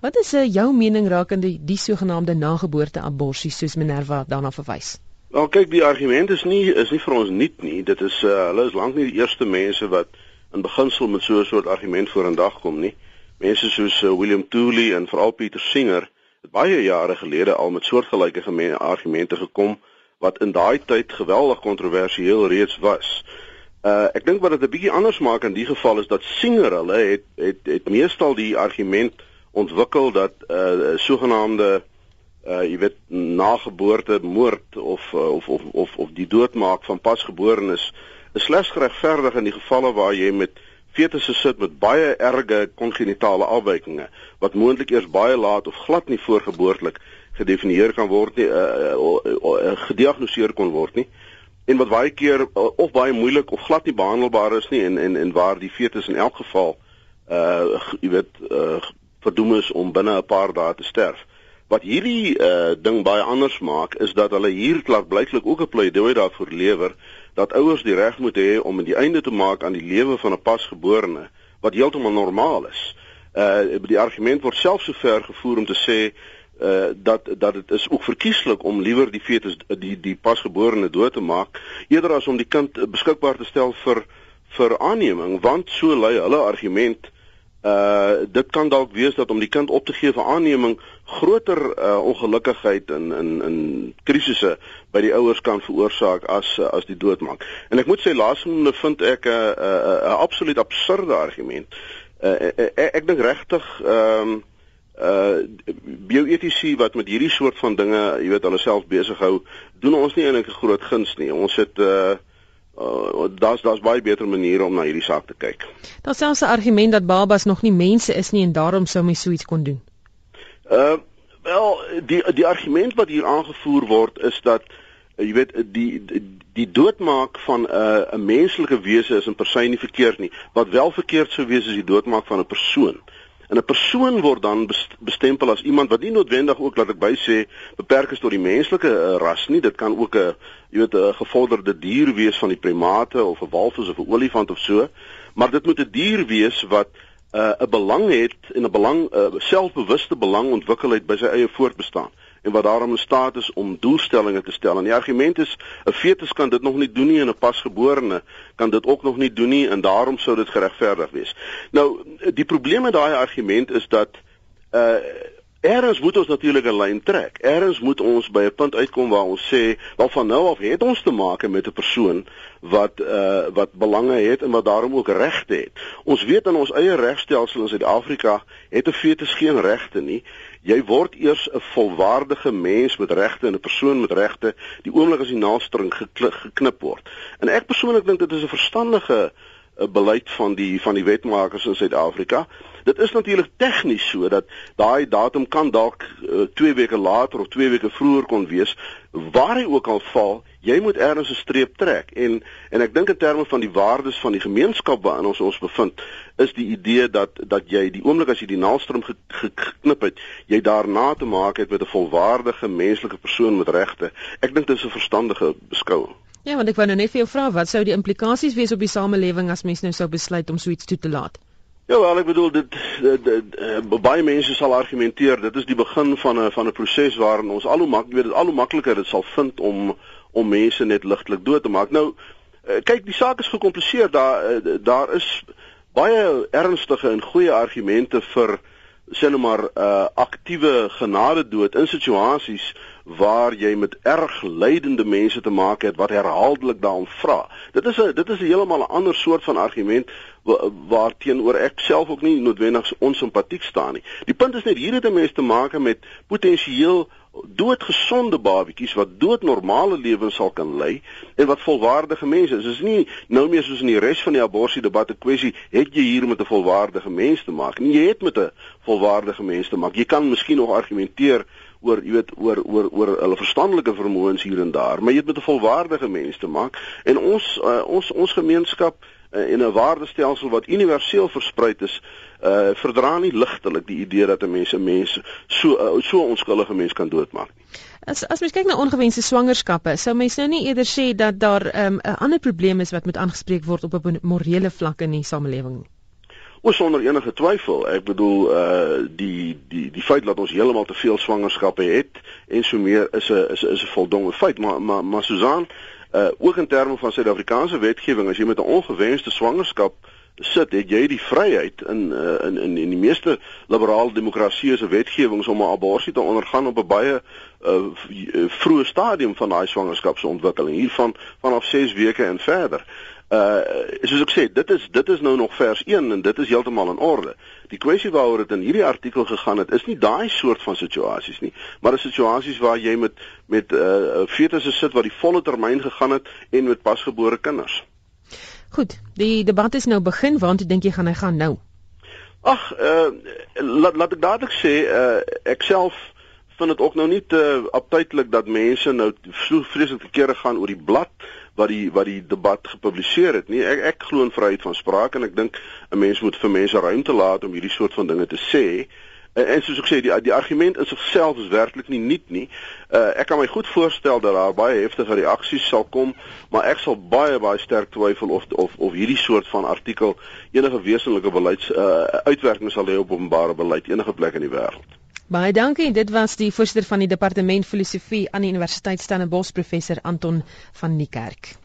Wat is uh, jou mening rakende die sogenaamde nageboorte abortus soos Minerva daarna verwys? Wel kyk, die argument is nie is nie vir ons nuut nie. Dit is uh, hulle is lank nie die eerste mense wat in beginsel met so 'n soort argument vorendag kom nie. Mense soos uh, William Tooley en veral Peter Singer het baie jare gelede al met soortgelyke argumente gekom wat in daai tyd geweldig kontroversieel reeds was. Uh ek dink wat dit 'n bietjie anders maak in die geval is dat Singer hulle het het het meestal die argument ontwikkel dat uh sogenaamde uh jy weet nageboorte moord of uh, of of of of die doodmaak van pasgeborenes is slegs geregverdig in die gevalle waar jy met fetusse sit met baie erge kongenitale afwykings wat moontlik eers baie laat of glad nie voorgeboortelik gedefinieer kan word nie uh, uh, uh, gediagnoseer kon word nie en wat baie keer uh, of baie moeilik of glad nie behandelbaar is nie en en en waar die fetus in elk geval uh jy weet uh, verdoem is om binne 'n paar dae te sterf. Wat hierdie uh ding baie anders maak is dat hulle hier klaarblyklik ook 'n pleidooi daarvoor lewer dat ouers die reg moet hê om 'n die einde te maak aan die lewe van 'n pasgeborene wat heeltemal normaal is. Uh die argument word selfs so ver gevoer om te sê uh dat dat dit is ook verkieslik om liewer die fetus die die pasgeborene dood te maak eerder as om die kind beskikbaar te stel vir vir aanneming want so lui hulle argument uh dit kan dalk wees dat om die kind op te gee vir aanneming groter uh ongelukkigheid in in in krisisse by die ouers kan veroorsaak as uh, as die doodmaak. En ek moet sê laasgenoemde vind ek 'n uh, 'n uh, uh, absoluut absurde argument. Uh, uh, uh, ek dink regtig ehm um, uh bioetici wat met hierdie soort van dinge, jy weet, hulle self besig hou, doen ons nie eintlik 'n groot guns nie. Ons het uh uh daar's daar's baie beter maniere om na hierdie saak te kyk. Daar's selfs 'n argument dat babas nog nie mense is nie en daarom sou mens so iets kon doen. Uh wel, die die argument wat hier aangevoer word is dat uh, jy weet die die, die doodmaak van 'n uh, 'n menslike wese is in per se nie verkeerd nie. Wat wel verkeerd sou wees is die doodmaak van 'n persoon. En 'n persoon word dan bestempel as iemand wat nie noodwendig ook laat ek by sê beperk is tot die menslike uh, ras nie. Dit kan ook 'n jy weet 'n gevorderde dier wees van die primate of 'n walvis of 'n olifant of so. Maar dit moet 'n dier wees wat 'n uh, belang het en 'n belang uh, selfbewuste belang ontwikkel het by sy eie voortbestaan en wat daarom in staat is om doelstellings te stel. En die argument is 'n fetus kan dit nog nie doen nie en 'n pasgeborene kan dit ook nog nie doen nie en daarom sou dit geregverdig wees. Nou die probleem met daai argument is dat uh Erns moet ons natuurlik 'n lyn trek. Erns moet ons by 'n punt uitkom waar ons sê, "Wel van nou af het ons te maak met 'n persoon wat uh wat belange het en wat daarom ook regte het." Ons weet in ons eie regstelsel in Suid-Afrika het 'n fetus geen regte nie. Jy word eers 'n volwaardige mens met regte en 'n persoon met regte die oomblik as die naaldstring geknip word. En ek persoonlik dink dit is 'n verstandige 'n beleid van die van die wetmakers in Suid-Afrika. Dit is natuurlik tegnies so dat daai datum kan dalk 2 uh, weke later of 2 weke vroeër kon wees. Waar hy ook al val, jy moet ergens 'n streep trek. En en ek dink in terme van die waardes van die gemeenskap waarin ons ons bevind, is die idee dat dat jy die oomblik as jy die naaldstrom geknip het, jy daarna te maak het met 'n volwaardige menslike persoon met regte. Ek dink dit is 'n verstandige beskouing. Ja, want ek wou nou net vir jou vra wat sou die implikasies wees op die samelewing as mense nou sou besluit om so iets toe te laat? Ja, wel ek bedoel dit, dit, dit uh, baie mense sal argumenteer dit is die begin van 'n van 'n proses waarin ons al hoe mak weet dit al hoe makliker dit sal vind om om mense net ligtelik dood te maak. Nou uh, kyk, die saak is gekompliseer. Daar uh, daar is baie ernstige en goeie argumente vir sê nou maar uh, aktiewe genade dood in situasies waar jy met erg lydende mense te maak het wat herhaaldelik daarom vra. Dit is 'n dit is 'n heeltemal 'n ander soort van argument waarteenoor ek self ook nie noodwendig onsimpatiek staan nie. Die punt is net hier het 'n mens te maak met potensieel doodgesonde babatjies wat doodnormale lewens sal kan lei en wat volwaardige mense is. Dit is nie nou meer soos in die res van die abortus debat 'n kwessie het jy hier met 'n volwaardige mens te maak nie. Jy het met 'n volwaardige mens te maak. Jy kan miskien nog argumenteer oor jy weet oor oor oor hulle verstandelike vermoëns hier en daar, maar jy het met 'n volwaardige mens te maak en ons uh, ons ons gemeenskap uh, en 'n waardestelsel wat universeel versprei is, uh verdra nie ligtelik die idee dat 'n mens 'n mens so uh, so onskuldige mens kan doodmaak nie. As as mens kyk na ongewenste swangerskappe, sou mens nou nie eerder sê dat daar 'n um, ander probleem is wat moet aangespreek word op 'n morele vlak in die samelewing nie. O sonder enige twyfel. Ek bedoel uh die die die feit dat ons heeltemal te veel swangerskappe het en so meer is 'n is is 'n voldonge feit, maar maar maar Susan, uh ook in terme van Suid-Afrikaanse wetgewing as jy met 'n ongewenste swangerskap sit, het jy die vryheid in uh, in in in die meeste liberale demokratieë se wetgewings om 'n abortus te ondergaan op 'n baie uh vroeë stadium van daai swangerskapsontwikkeling hiervan vanaf 6 weke en verder. Uh soos ek sê, dit is dit is nou nog vers 1 en dit is heeltemal in orde. Die kwessie waaroor dit in hierdie artikel gegaan het, is nie daai soort van situasies nie, maar 'n situasies waar jy met met uh fetusse sit wat die volle termyn gegaan het en met pasgebore kinders. Goed, die debat is nou begin, waant dink jy gaan hy gaan nou? Ag, uh laat laat ek dadelik sê, uh ek self vind dit ook nou nie te aptydelik dat mense nou so vreeslike kere gaan oor die blad wat die wat die debat gepubliseer het nie. Ek ek glo in vryheid van spraak en ek dink 'n mens moet vir mense ruimte laat om hierdie soort van dinge te sê. En, en soos ek sê, die die argument in sigself is werklik nie nuut nie. Uh ek kan my goed voorstel dat daar baie heftige reaksies sal kom, maar ek sal baie baie sterk twyfel of of of hierdie soort van artikel enige wesenlike beleids uh uitwerking sal hê op openbare beleid enige plek in die wêreld. Baie dankie. Dit was die voorsitter van die departement filosofie aan die Universiteit Stellenbosch professor Anton van Niekerk.